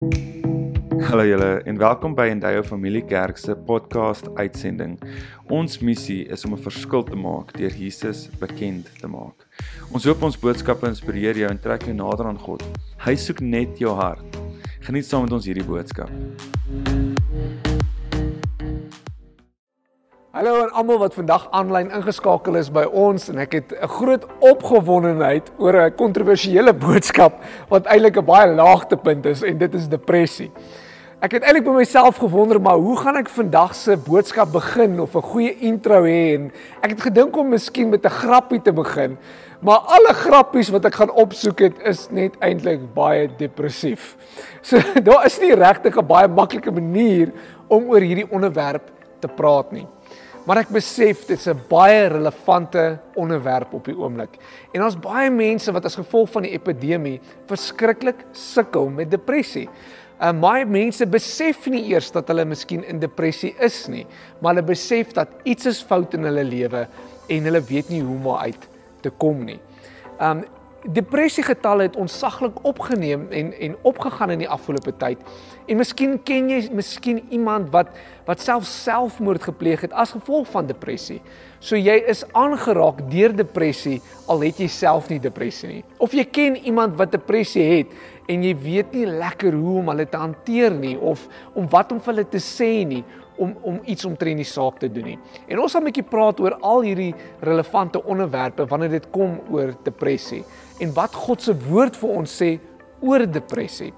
Hallo julle en welkom by Endeavour Familie Kerk se podcast uitsending. Ons missie is om 'n verskil te maak deur Jesus bekend te maak. Ons hoop ons boodskappe inspireer jou en trek jou nader aan God. Hy soek net jou hart. Geniet saam met ons hierdie boodskap. Hallo aan almal wat vandag aanlyn ingeskakel is by ons en ek het 'n groot opgewondenheid oor 'n kontroversiële boodskap wat eintlik 'n baie laagtepunt is en dit is depressie. Ek het eintlik by myself gewonder maar hoe gaan ek vandag se boodskap begin of 'n goeie intro hê en ek het gedink om miskien met 'n grappie te begin. Maar alle grappies wat ek gaan opsoek het is net eintlik baie depressief. So daar is nie regtig 'n baie maklike manier om oor hierdie onderwerp te praat nie. Maar ek besef dit is 'n baie relevante onderwerp op die oomblik. En ons baie mense wat as gevolg van die epidemie verskriklik sukkel met depressie. Uh baie mense besef nie eers dat hulle miskien in depressie is nie, maar hulle besef dat iets is fout in hulle lewe en hulle weet nie hoe om uit te kom nie. Um depressiegetalle het ontsaglik opgeneem en en opgegaan in die afgelope tyd. En miskien ken jy miskien iemand wat wat self selfmoord gepleeg het as gevolg van depressie. So jy is aangeraak deur depressie al het jy self nie depressie nie. Of jy ken iemand wat depressie het en jy weet nie lekker hoe om hulle te hanteer nie of om wat om vir hulle te sê nie om om iets omtrent die saak te doen nie. En ons gaan 'n bietjie praat oor al hierdie relevante onderwerpe wanneer dit kom oor depressie en wat God se woord vir ons sê oor depressie.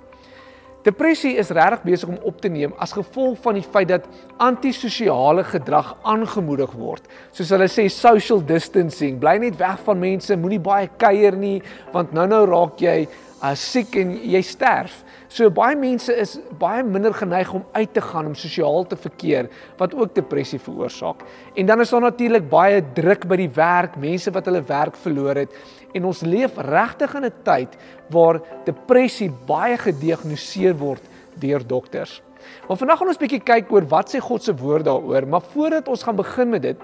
Depressie is regtig besig om op te neem as gevolg van die feit dat antisosiale gedrag aangemoedig word. Soos hulle sê social distancing, bly net weg van mense, moenie baie kuier nie want nou-nou raak jy uh, siek en jy sterf. So baie mense is baie minder geneig om uit te gaan om sosiaal te verkeer wat ook depressie veroorsaak. En dan is daar natuurlik baie druk by die werk, mense wat hulle werk verloor het en ons leef regtig in 'n tyd waar depressie baie gediagnoseer word deur dokters. Maar vandag gaan ons bietjie kyk oor wat sê God se woord daaroor, maar voordat ons gaan begin met dit,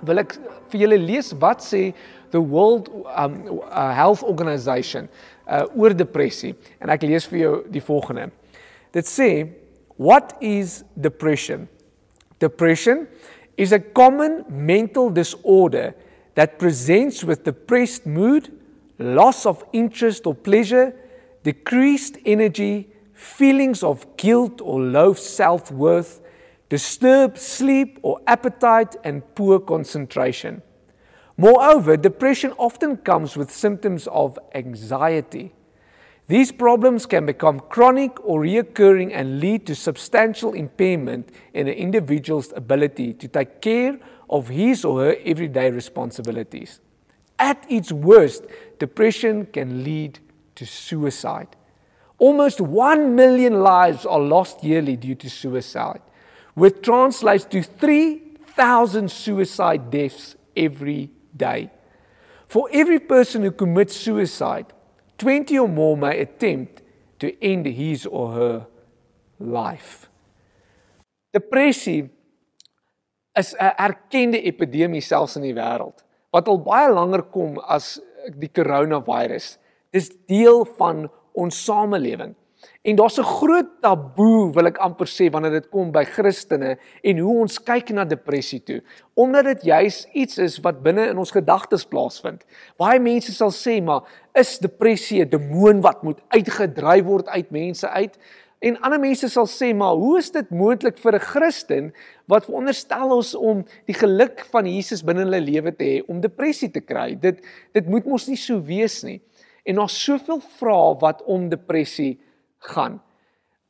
wil ek vir julle lees wat sê the World um, uh, Health Organization uh oor depressie en ek lees vir jou die volgende. Dit sê what is depression? Depression is a common mental disorder that presents with depressed mood, loss of interest or pleasure, decreased energy, feelings of guilt or low self-worth, disturbed sleep or appetite and poor concentration. Moreover, depression often comes with symptoms of anxiety. These problems can become chronic or reoccurring and lead to substantial impairment in an individual's ability to take care of his or her everyday responsibilities. At its worst, depression can lead to suicide. Almost 1 million lives are lost yearly due to suicide, which translates to 3,000 suicide deaths every day. For every person who commits suicide, 20 or more may attempt to end his or her life. Depressie is 'n erkende epidemie selfs in die wêreld wat al baie langer kom as die coronavirus. Dis deel van ons samelewing. En daar's 'n groot taboe wil ek amper sê wanneer dit kom by Christene en hoe ons kyk na depressie toe, omdat dit juis iets is wat binne in ons gedagtes plaasvind. Baie mense sal sê, maar is depressie 'n demoon wat moet uitgedryf word uit mense uit? En ander mense sal sê, maar hoe is dit moontlik vir 'n Christen wat veronderstel ons om die geluk van Jesus binne hulle lewe te hê om depressie te kry? Dit dit moet mos nie so wees nie. En daar's soveel vrae wat om depressie gaan.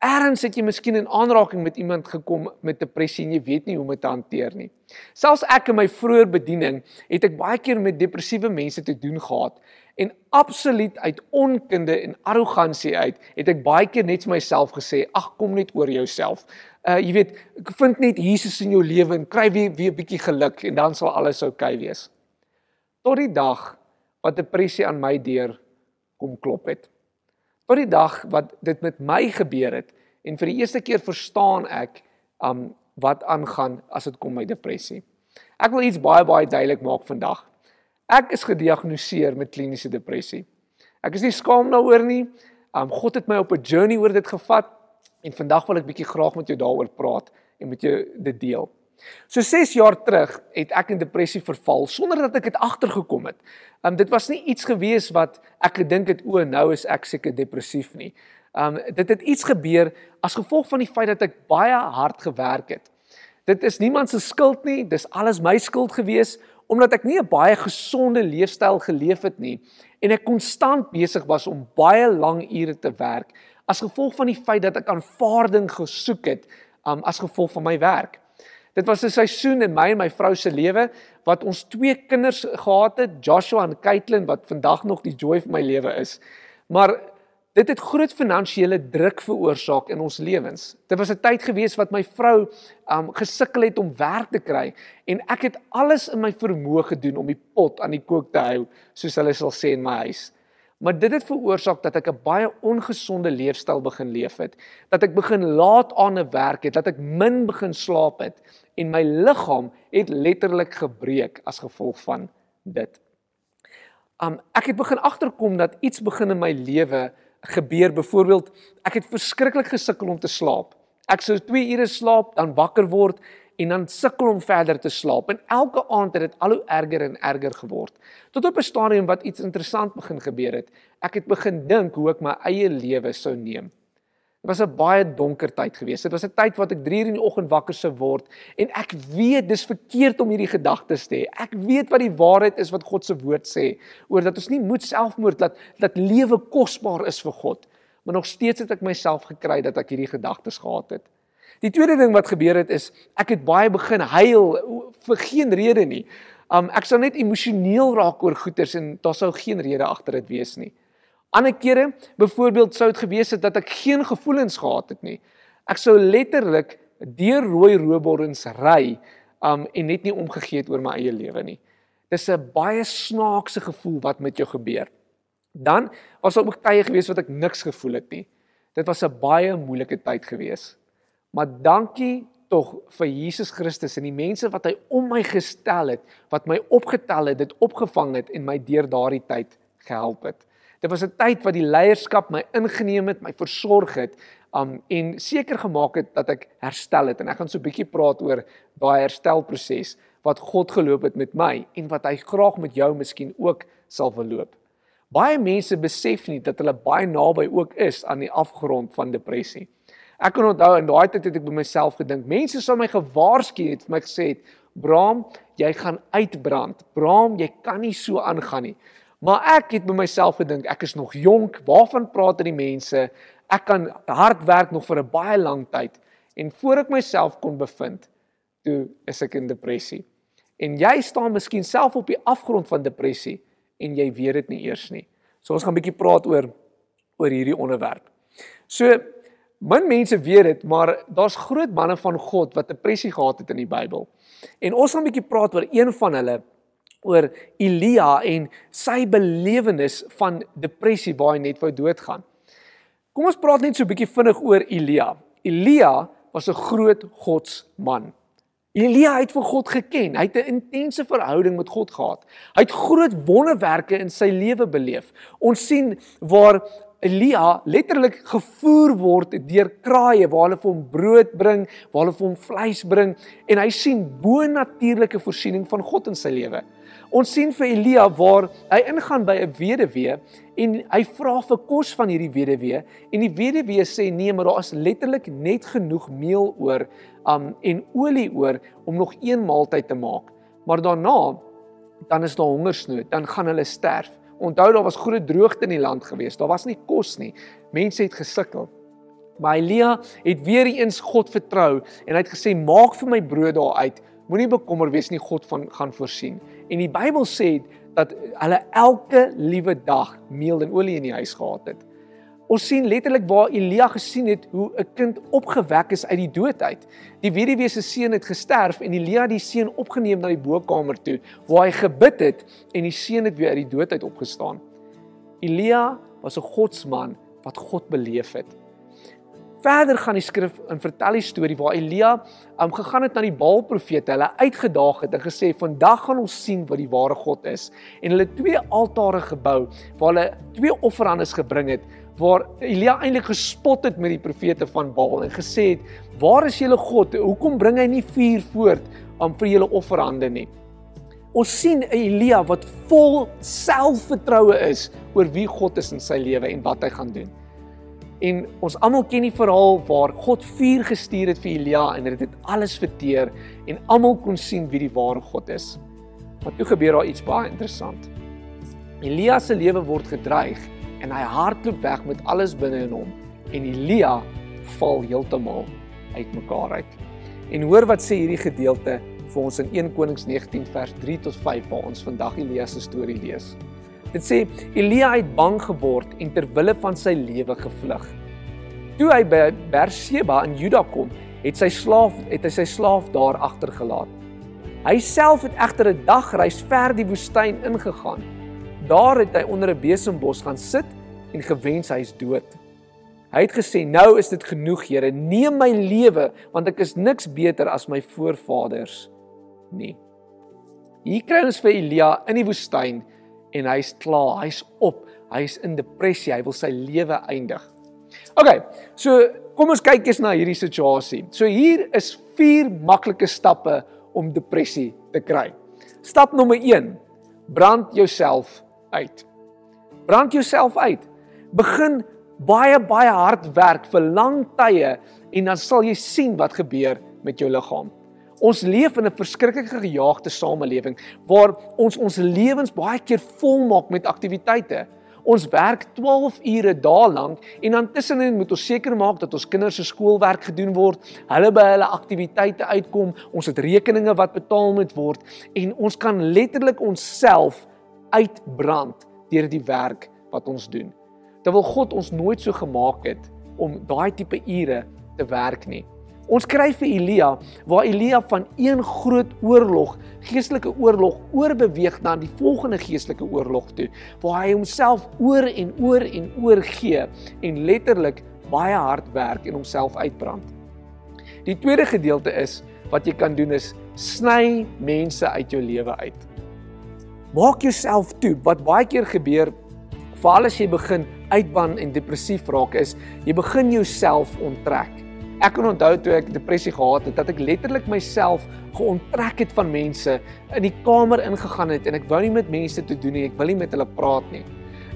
Erns het jy miskien in aanraking met iemand gekom met depressie en jy weet nie hoe om dit te hanteer nie. Selfs ek in my vroeë bediening het ek baie keer met depressiewe mense te doen gehad en absoluut uit onkunde en arrogansie uit het ek baie keer net vir myself gesê, "Ag, kom net oor jouself." Uh jy weet, ek vind net Jesus in jou lewe en kry weer weer 'n bietjie geluk en dan sal alles oukei okay wees. Tot die dag wat depressie aan my deur kom klop het tot die dag wat dit met my gebeur het en vir die eerste keer verstaan ek um wat aangaan as dit kom by depressie. Ek wil iets baie baie duidelik maak vandag. Ek is gediagnoseer met kliniese depressie. Ek is nie skaam daaroor nie. Um God het my op 'n journey oor dit gevat En vandag wil ek bietjie graag met jou daaroor praat en met jou dit deel. So 6 jaar terug het ek in depressie verval sonder dat ek dit agtergekom het. Um dit was nie iets gewees wat ek gedink het o, nou is ek seker depressief nie. Um dit het iets gebeur as gevolg van die feit dat ek baie hard gewerk het. Dit is niemand se skuld nie, dis alles my skuld gewees omdat ek nie 'n baie gesonde leefstyl geleef het nie en ek konstant besig was om baie lang ure te werk as gevolg van die feit dat ek aanvaarding gesoek het um, as gevolg van my werk. Dit was 'n seisoen in my en my vrou se lewe wat ons twee kinders gehad het, Joshua en Caitlin wat vandag nog die joy van my lewe is. Maar dit het groot finansiële druk veroorsaak in ons lewens. Dit was 'n tyd gewees wat my vrou um gesukkel het om werk te kry en ek het alles in my vermoë gedoen om die pot aan die kook te hou, soos hulle sal sê in my huis. Maar dit het veroorsaak dat ek 'n baie ongesonde leefstyl begin leef het, dat ek begin laat aan 'n werk het, dat ek min begin slaap het en my liggaam het letterlik gebreek as gevolg van dit. Um ek het begin agterkom dat iets begin in my lewe gebeur. Byvoorbeeld, ek het verskriklik gesukkel om te slaap. Ek sou 2 ure slaap, dan wakker word en dan sukkel om verder te slaap. En elke aand het dit al hoe erger en erger geword. Tot op 'n stadium wat iets interessant begin gebeur het. Ek het begin dink hoe ek my eie lewe sou neem. Dit was 'n baie donker tyd geweest. Dit was 'n tyd wat ek 3 uur in die oggend wakker sou word en ek weet dis verkeerd om hierdie gedagtes te hê. Ek weet wat die waarheid is wat God se woord sê oor dat ons nie moet selfmoord laat dat lewe kosbaar is vir God. Maar nog steeds het ek myself gekry dat ek hierdie gedagtes gehad het. Die tweede ding wat gebeur het is ek het baie begin huil vir geen rede nie. Um ek sou net emosioneel raak oor goeters en daar sou geen rede agter dit wees nie. Ander kere, byvoorbeeld sou dit gewees het dat ek geen gevoelens gehad het nie. Ek sou letterlik deur rooi robottens ry um en net nie omgegee het oor my eie lewe nie. Dis 'n baie snaakse gevoel wat met jou gebeur. Dan was daar ook tye gewees wat ek niks gevoel het nie. Dit was 'n baie moeilike tyd gewees. Maar dankie tog vir Jesus Christus en die mense wat hy om my gestel het, wat my opgetel het, dit opgevang het en my deur daardie tyd gehelp het. Dit was 'n tyd wat die leierskap my ingeneem het, my versorg het, um en seker gemaak het dat ek herstel het en ek gaan so 'n bietjie praat oor daai herstelproses wat God geloop het met my en wat hy graag met jou miskien ook sal verloop. Baie mense besef nie dat hulle baie naby ook is aan die afgrond van depressie. Ek kan onthou in daai tyd het ek by myself gedink, mense sou my gewaarsku het, vir my gesê het, "Bram, jy gaan uitbrand. Bram, jy kan nie so aangaan nie." Maar ek het by myself gedink, ek is nog jonk, waarvan praat die mense? Ek kan hard werk nog vir 'n baie lang tyd. En voor ek myself kon bevind, toe is ek in depressie. En jy staan miskien self op die afgrond van depressie en jy weet dit nie eers nie. So ons gaan 'n bietjie praat oor oor hierdie onderwerp. So Min mense weet dit, maar daar's groot manne van God wat depressie gehad het in die Bybel. En ons gaan 'n bietjie praat oor een van hulle oor Elia en sy belewenis van depressie waar hy net wou doodgaan. Kom ons praat net so 'n bietjie vinnig oor Elia. Elia was 'n groot godsman. Elia het vir God geken. Hy het 'n intense verhouding met God gehad. Hy het groot wonderwerke in sy lewe beleef. Ons sien waar Elia letterlik gevoer word deur kraaie waar hulle vir hom brood bring, waar hulle vir hom vleis bring en hy sien bo-natuurlike voorsiening van God in sy lewe. Ons sien vir Elia waar hy ingaan by 'n weduwee en hy vra vir kos van hierdie weduwee en die weduwee sê nee, maar daar is letterlik net genoeg meel oor um en olie oor om nog een maaltyd te maak. Maar daarna dan is daar hongersnood, dan gaan hulle sterf. Onthou daar was groot droogte in die land gewees. Daar was nie kos nie. Mense het gesukkel. Maar Elia het weer eens God vertrou en hy het gesê maak vir my brood daar uit. Moenie bekommer wees nie, God van gaan voorsien. En die Bybel sê dat hulle elke liewe dag meel en olie in die huis gehad het. Ons sien letterlik waar Elia gesien het hoe 'n kind opgewek is uit die dood uit. Die weduwee se seun het gesterf en Elia het die seun opgeneem na die bokkamer toe waar hy gebid het en die seun het weer uit die dood uit opgestaan. Elia was 'n godsman wat God beleef het. Verder gaan die skrif en vertel die storie waar Elia um, gegaan het na die Baal profete, hulle uitgedaag het en gesê vandag gaan ons sien wat die ware God is. En hulle twee altare gebou waar hulle twee offerandes gebring het waar Elia eintlik gespot het met die profete van Baal en gesê het: "Waar is julle God? Hoekom bring hy nie vuur voort om vir julle offerande nie?" Ons sien Elia wat vol selfvertroue is oor wie God is in sy lewe en wat hy gaan doen. En ons almal ken die verhaal waar God vuur gestuur het vir Elia en dit het alles verteer en almal kon sien wie die ware God is. Maar toe gebeur daar iets baie interessant. Elia se lewe word gedreig en hy hardloop weg met alles binne in hom en Elia val heeltemal uitmekaar uit. En hoor wat sê hierdie gedeelte vir ons in 1 Konings 19 vers 3 tot 5 waar ons vandag Elia se storie lees. Dit sê Elia het bang geword en ter wille van sy lewe gevlug. Toe hy by Berseba in Juda kom, het sy slaaf het hy sy slaaf daar agtergelaat. Hy self het egter 'n dagreis ver die woestyn ingegaan Daar het hy onder 'n besembos gaan sit en gewens hy is dood. Hy het gesê: "Nou is dit genoeg, Here. Neem my lewe, want ek is niks beter as my voorvaders nie." Hier kry ons vir Elia in die woestyn en hy's klaar, hy's op, hy's in depressie, hy wil sy lewe eindig. OK, so kom ons kyk eens na hierdie situasie. So hier is vier maklike stappe om depressie te kry. Stap nommer 1: brand jouself uit. Brand jouself uit. Begin baie baie hard werk vir lang tye en dan sal jy sien wat gebeur met jou liggaam. Ons leef in 'n verskriklike gejaagde samelewing waar ons ons lewens baie keer volmaak met aktiwiteite. Ons werk 12 ure dae lank en dan tussenin moet ons seker maak dat ons kinders se skoolwerk gedoen word, hulle by hulle aktiwiteite uitkom, ons het rekeninge wat betaal moet word en ons kan letterlik onsself uitbrand deur die werk wat ons doen. Terwyl God ons nooit so gemaak het om daai tipe ure te werk nie. Ons kry vir Elia waar Elia van een groot oorlog, geestelike oorlog oorbeweeg na die volgende geestelike oorlog toe, waar hy homself oor en oor en oor gee en letterlik baie hard werk en homself uitbrand. Die tweede gedeelte is wat jy kan doen is sny mense uit jou lewe uit. Maak jouself toe. Wat baie keer gebeur, veral as jy begin uitban en depressief raak is, jy begin jouself onttrek. Ek kan onthou toe ek depressie gehad het, dat ek letterlik myself geonttrek het van mense, in die kamer ingegaan het en ek wou nie met mense te doen nie, ek wil nie met hulle praat nie.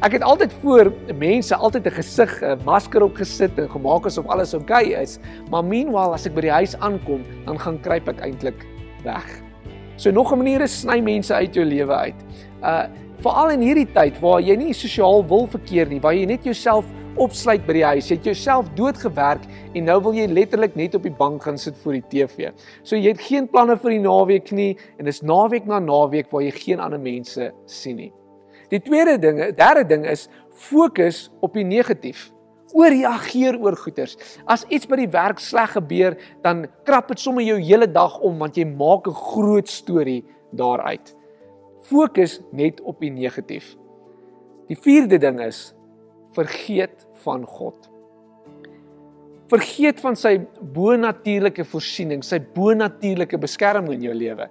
Ek het altyd voor mense altyd 'n gesig, 'n masker op gesit en gemaak asof alles oukei okay is, maar meanwhile as ek by die huis aankom, dan gaan kruip ek eintlik weg. So nog 'n manier is sny mense uit jou lewe uit. Uh veral in hierdie tyd waar jy nie sosiaal wil verkeer nie, waar jy net jouself opsluit by die huis, jy het jouself doodgewerk en nou wil jy letterlik net op die bank gaan sit voor die TV. So jy het geen planne vir die naweek nie en dis naweek na naweek waar jy geen ander mense sien nie. Die tweede ding, derde ding is fokus op die negatief ooreageer oor goeters. As iets by die werk sleg gebeur, dan krap dit sommer jou hele dag om want jy maak 'n groot storie daaruit. Fokus net op die negatief. Die vierde ding is vergeet van God. Vergeet van sy bonatuurlike voorsiening, sy bonatuurlike beskerming in jou lewe.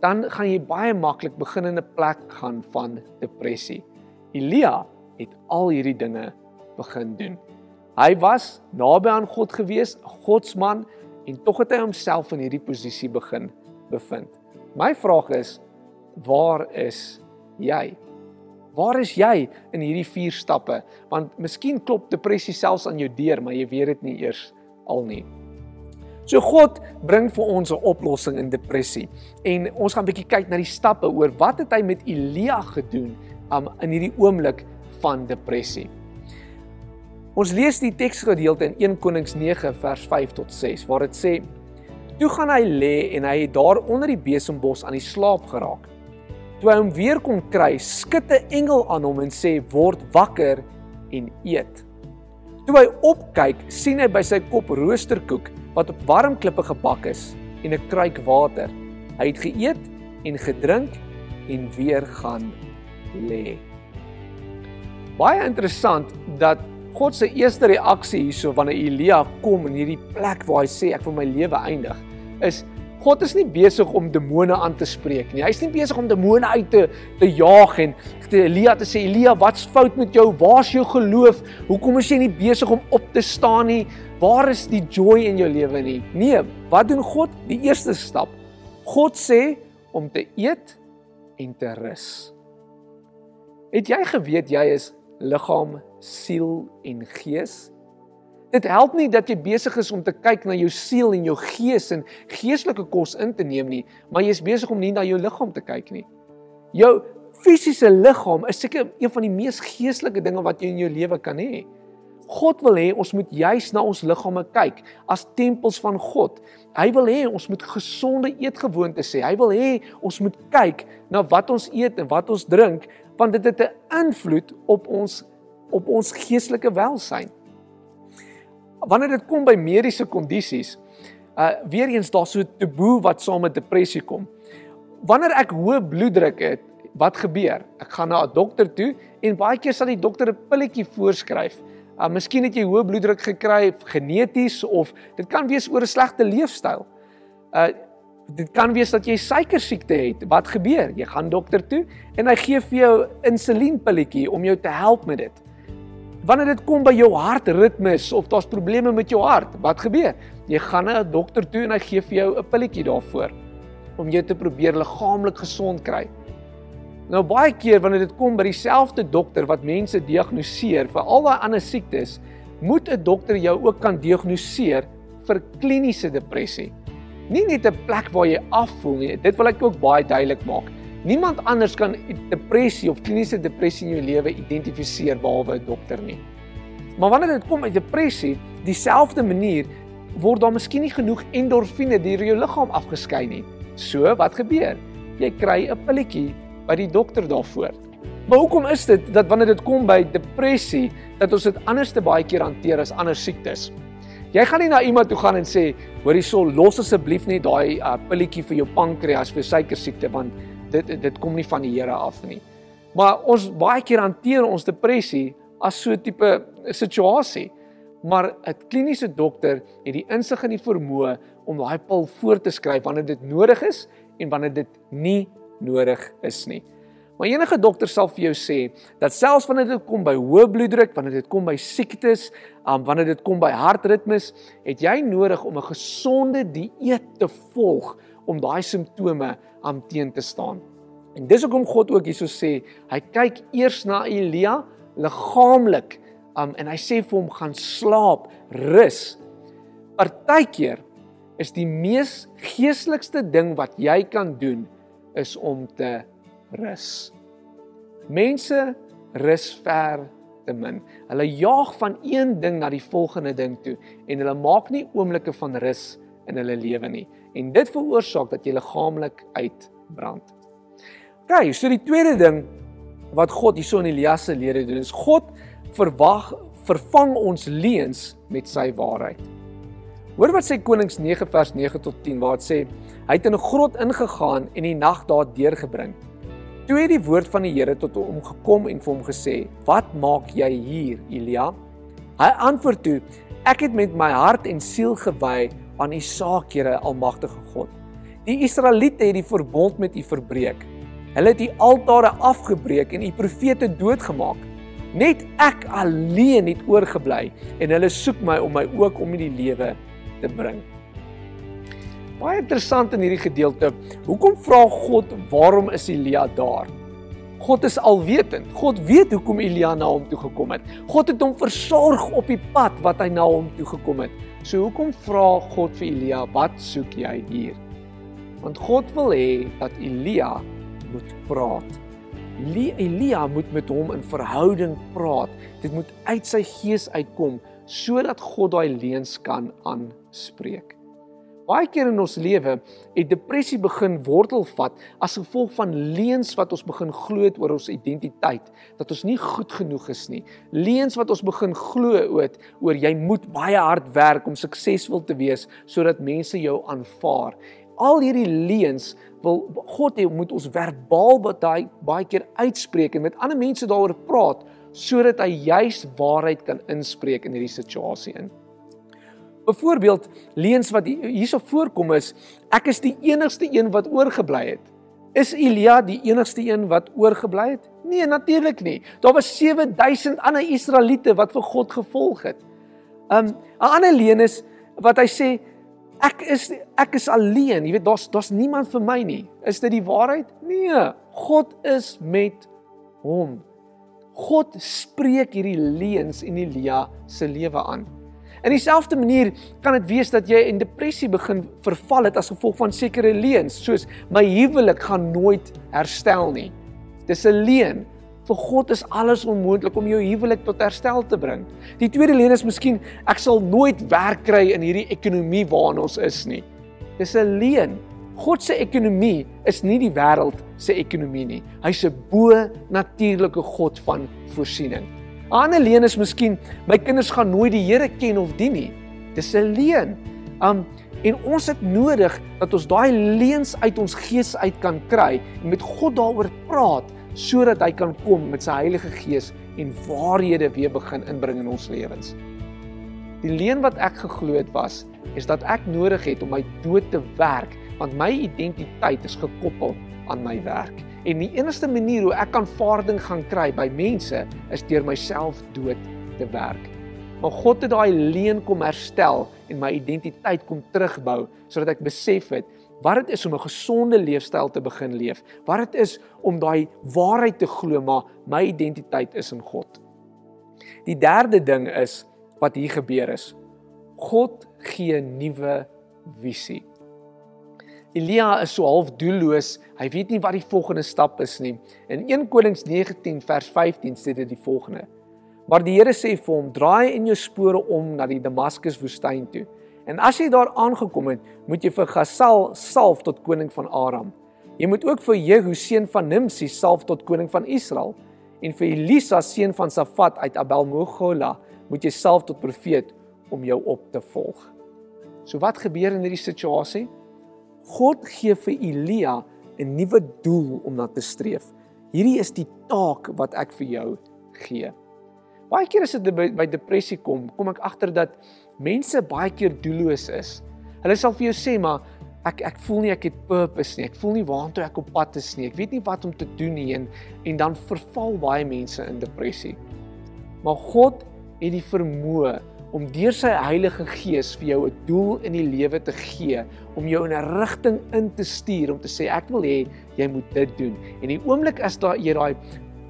Dan gaan jy baie maklik begin in 'n plek gaan van depressie. Elia het al hierdie dinge begin doen. Hy was naby aan God gewees, Godsman en tog het hy homself in hierdie posisie begin bevind. My vraag is, waar is jy? Waar is jy in hierdie vier stappe? Want miskien klop depressie selfs aan jou deur, maar jy weet dit nie eers al nie. So God bring vir ons 'n oplossing in depressie. En ons gaan 'n bietjie kyk na die stappe oor wat het hy met Elia gedoen um, in hierdie oomblik van depressie. Ons lees die teksgedeelte in 1 Konings 9 vers 5 tot 6 waar dit sê: Toe gaan hy lê en hy het daar onder die besembos aan die slaap geraak. Toe hy hom weer kon kry, skud 'n engel aan hom en sê: "Word wakker en eet." Toe hy opkyk, sien hy by sy kop roosterkoek wat op warm klippe gebak is en 'n kruik water. Hy het geëet en gedrink en weer gaan lê. Baie interessant dat God se eerste reaksie hierso wanneer Elia kom in hierdie plek waar hy sê ek wil my lewe eindig, is God is nie besig om demone aan te spreek nie. Hy's nie besig om demone uit te te jaag en te Elia te sê Elia, wat's fout met jou? Waar's jou geloof? Hoekom is jy nie besig om op te staan nie? Waar is die joy in jou lewe nie? Nee, wat doen God? Die eerste stap. God sê om te eet en te rus. Het jy geweet jy is liggaam, siel en gees? Dit help nie dat jy besig is om te kyk na jou siel en jou gees en geestelike kos in te neem nie, maar jy is besig om nie na jou liggaam te kyk nie. Jou fisiese liggaam is seker een van die mees geestelike dinge wat jy in jou lewe kan hê. God wil hê ons moet juis na ons liggame kyk as tempels van God. Hy wil hê ons moet gesonde eetgewoontes hê. Hy wil hê ons moet kyk na wat ons eet en wat ons drink want dit het 'n invloed op ons op ons geestelike welsyn wanneer dit kom by mediese kondisies, uh weer eens daar's so 'n taboe wat saam met depressie kom. Wanneer ek hoë bloeddruk het, wat gebeur? Ek gaan na 'n dokter toe en baie keer sal die dokter 'n pilletjie voorskryf. Uh miskien het jy hoë bloeddruk gekry geneties of dit kan wees oor 'n slegte leefstyl. Uh dit kan wees dat jy suikersiekte het. Wat gebeur? Jy gaan dokter toe en hy gee vir jou insulienpilletjie om jou te help met dit. Wanneer dit kom by jou hartritmes of daar's probleme met jou hart, wat gebeur? Jy gaan na 'n dokter toe en hy gee vir jou 'n pilletjie daarvoor om jou te probeer liggaamlik gesond kry. Nou baie keer wanneer dit kom by dieselfde dokter wat mense diagnoseer vir al daai ander siektes, moet 'n dokter jou ook kan diagnoseer vir kliniese depressie. Nie net 'n plek waar jy afvoel nie. Dit wil ek ook baie duidelik maak. Niemand anders kan depressie of kliniese depressie in jou lewe identifiseer behalwe 'n dokter nie. Maar wanneer dit kom by depressie, dieselfde manier word daar miskien nie genoeg endorfine deur jou liggaam afgeskei nie. So, wat gebeur? Jy kry 'n pilletjie by die dokter daarvoor. Maar hoekom is dit dat wanneer dit kom by depressie, dat ons dit anders te baie keer hanteer as ander siektes? Jy gaan nie na iemand toe gaan en sê, "Hoorie, so los asseblief net daai uh, pilletjie vir jou pankreas vir suiker siekte want dit dit kom nie van die Here af nie. Maar ons baie keer hanteer ons depressie as so 'n tipe situasie. Maar 'n kliniese dokter het die insig en die vermoë om daai pil voor te skryf wanneer dit nodig is en wanneer dit nie nodig is nie. Maar enige dokter sal vir jou sê dat selfs wanneer dit kom by hoë bloeddruk, wanneer dit kom by siektes, um, wanneer dit kom by hartritmes, het jy nodig om 'n gesonde dieet te volg om daai simptome aan teen te staan. En dis hoekom God ook hierso sê, hy kyk eers na Elia liggaamlik um, en hy sê vir hom gaan slaap, rus. Partykeer is die mees geestelikste ding wat jy kan doen is om te rus. Mense rus ver te min. Hulle jaag van een ding na die volgende ding toe en hulle maak nie oomblikke van rus in hulle lewe nie en dit veroorsaak dat jy liggaamlik uitbrand. OK, so die tweede ding wat God hierso in Elias se lewe doen is God verwag vervang ons leuns met sy waarheid. Hoor wat sê Konings 9 vers 9 tot 10 waar dit sê hy het in 'n grot ingegaan en die nag daar deurgebring. Toe het die woord van die Here tot hom gekom en vir hom gesê: "Wat maak jy hier, Elia?" Hy antwoord toe: "Ek het met my hart en siel gewy aan u saak, Here Almagtige God. Die Israeliete het die verbond met u verbreek. Hulle het die altare afgebreek en u profete doodgemaak. Net ek alleen het oorgebly en hulle soek my om my ook om in die lewe te bring. Baie interessant in hierdie gedeelte. Hoekom vra God waarom is Elia daar? God is alwetend. God weet hoekom Elia na hom toe gekom het. God het hom versorg op die pad wat hy na hom toe gekom het. So hoekom vra God vir Elia, "Wat soek jy hier?" Want God wil hê dat Elia moet praat. Elia moet met hom in verhouding praat. Dit moet uit sy gees uitkom sodat God daai leuns kan aanspreek. Baie keer in ons lewe het depressie begin wortelvat as gevolg van leuns wat ons begin glo oor ons identiteit, dat ons nie goed genoeg is nie. Leuns wat ons begin glo oor oor jy moet baie hard werk om suksesvol te wees sodat mense jou aanvaar. Al hierdie leuns wil God hê moet ons verbaal baie baie keer uitspreek en met ander mense daaroor praat sodat hy juis waarheid kan inspreek in hierdie situasie in. Byvoorbeeld leuns wat hierso voorkom is ek is die enigste een wat oorgebly het. Is Elia die enigste een wat oorgebly het? Nee, natuurlik nie. Daar was 7000 ander Israeliete wat vir God gevolg het. Um 'n ander leen is wat hy sê ek is ek is alleen. Jy weet daar's daar's niemand vir my nie. Is dit die waarheid? Nee. God is met hom. God spreek hierdie leuns in Elia se lewe aan. In dieselfde manier kan dit wees dat jy in depressie begin verval het as gevolg van sekere leuns, soos my huwelik gaan nooit herstel nie. Dis 'n leuen. Vir God is alles onmoontlik om jou huwelik tot herstel te bring. Die tweede leuen is miskien ek sal nooit werk kry in hierdie ekonomie waarin ons is nie. Dis 'n leuen. God se ekonomie is nie die wêreld se ekonomie nie. Hy's 'n bo-natuurlike God van voorsiening. Ander leen is miskien my kinders gaan nooit die Here ken of dien nie. Dis 'n leen. Um en ons het nodig dat ons daai leens uit ons gees uit kan kry en met God daaroor praat sodat hy kan kom met sy Heilige Gees en waarhede weer begin inbring in ons lewens. Die leen wat ek geglo het was is dat ek nodig het om my dood te werk want my identiteit is gekoppel aan my werk. En die enigste manier hoe ek aanvaarding gaan kry by mense is deur myself dood te werk. Maar God het daai leen kom herstel en my identiteit kom terugbou sodat ek besef het wat dit is om 'n gesonde leefstyl te begin leef. Wat dit is om daai waarheid te glo maar my identiteit is in God. Die derde ding is wat hier gebeur is. God gee 'n nuwe visie. Elia is so half doelloos. Hy weet nie wat die volgende stap is nie. In 1 Konings 19 vers 15 sê dit die volgende: Maar die Here sê vir hom: "Draai in jou spore om na die Damaskus woestyn toe. En as jy daar aangekom het, moet jy vir Gasal salf tot koning van Aram. Jy moet ook vir Jehu seun van Nimsi salf tot koning van Israel en vir Elisa seun van Safat uit Abel-Mogola moet jy salf tot profeet om jou op te volg." So wat gebeur in hierdie situasie? God gee vir Elia 'n nuwe doel om na te streef. Hierdie is die taak wat ek vir jou gee. Baie keer as dit by, by depressie kom, kom ek agter dat mense baie keer doelloos is. Hulle sal vir jou sê maar ek ek voel nie ek het purpose nie. Ek voel nie waartoe ek op pad is nie. Ek weet nie wat om te doen nie en en dan verval baie mense in depressie. Maar God het die vermoë om deur sy Heilige Gees vir jou 'n doel in die lewe te gee, om jou in 'n rigting in te stuur om te sê ek wil hê jy moet dit doen. En die oomblik as daar jy daai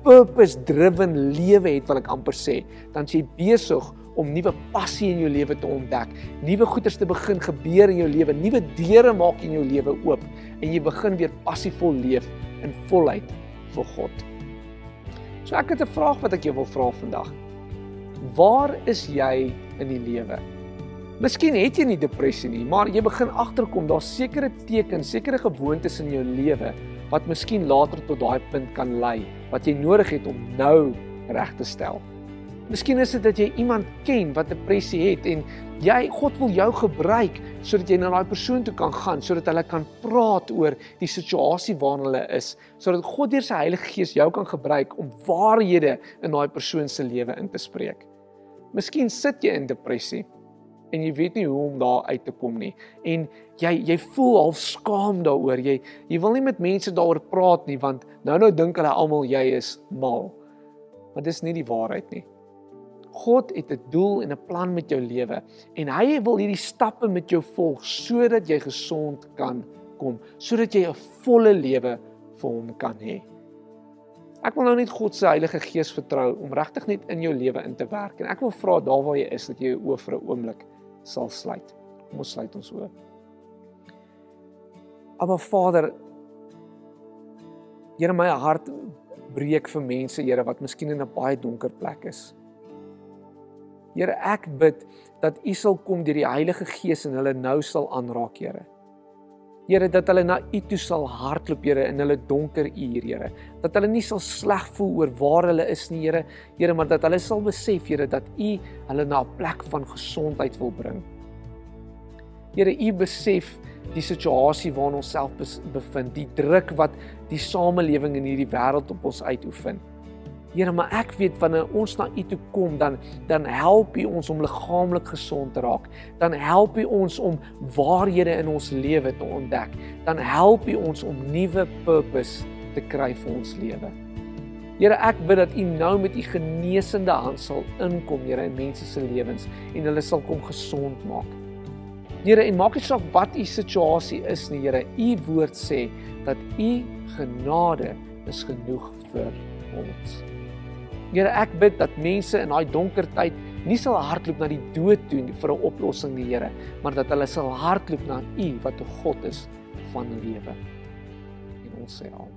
purpose driven lewe het wat ek amper sê, dan jy besig om nuwe passie in jou lewe te ontdek, nuwe goeders te begin gebeur in jou lewe, nuwe deure maak in jou lewe oop en jy begin weer passievol leef in volheid vir God. So ek het 'n vraag wat ek jou wil vra vandag. Waar is jy in die lewe? Miskien het jy nie depressie nie, maar jy begin agterkom daar's sekere tekens, sekere gewoontes in jou lewe wat miskien later tot daai punt kan lei wat jy nodig het om nou reg te stel. Miskien is dit dat jy iemand ken wat depressie het en jy God wil jou gebruik sodat jy na daai persoon toe kan gaan sodat hulle kan praat oor die situasie waarin hulle is sodat God deur sy Heilige Gees jou kan gebruik om waarhede in daai persoon se lewe in te spreek. Miskien sit jy in depressie en jy weet nie hoe om daar uit te kom nie en jy jy voel half skaam daaroor. Jy jy wil nie met mense daaroor praat nie want nou nou dink hulle almal jy is mal. Maar dis nie die waarheid nie. God het 'n doel en 'n plan met jou lewe en hy wil hierdie stappe met jou volg sodat jy gesond kan kom, sodat jy 'n volle lewe vir hom kan hê. Ek wil nou net God se Heilige Gees vertrou om regtig net in jou lewe in te werk en ek wil vra daar waar jy is dat jy jou oë vir 'n oomblik sal sluit. Kom ons sluit ons oë. Maar Vader, Here my hart breek vir mense, Here, wat miskien in 'n baie donker plek is. Here, ek bid dat U sal kom deur die Heilige Gees en hulle nou sal aanraak, Here. Here dat hulle na U toe sal hardloop Here in hulle donker uur Here. Dat hulle nie sal sleg voel oor waar hulle is nie Here. Here maar dat hulle sal besef Here dat U hulle na 'n plek van gesondheid wil bring. Here U besef die situasie waarin ons self bevind, die druk wat die samelewing in hierdie wêreld op ons uitoefen. Here, maar ek weet wanneer ons na U toe kom, dan dan help U ons om liggaamlik gesond te raak. Dan help U ons om waarhede in ons lewe te ontdek. Dan help U ons om nuwe purpose te kry vir ons lewe. Here, ek bid dat U nou met U genesende hand sal inkom, Here, in mense se lewens en hulle sal kom gesond maak. Here, en maak nie saak wat U situasie is nie, Here. U woord sê dat U genade is genoeg vir ons. Here, ek bid dat mense in daai donker tyd nie sal hardloop na die dood toe vir 'n oplossing nie, Here, maar dat hulle sal hardloop na U wat 'n God is van lewe. En ons sê amen.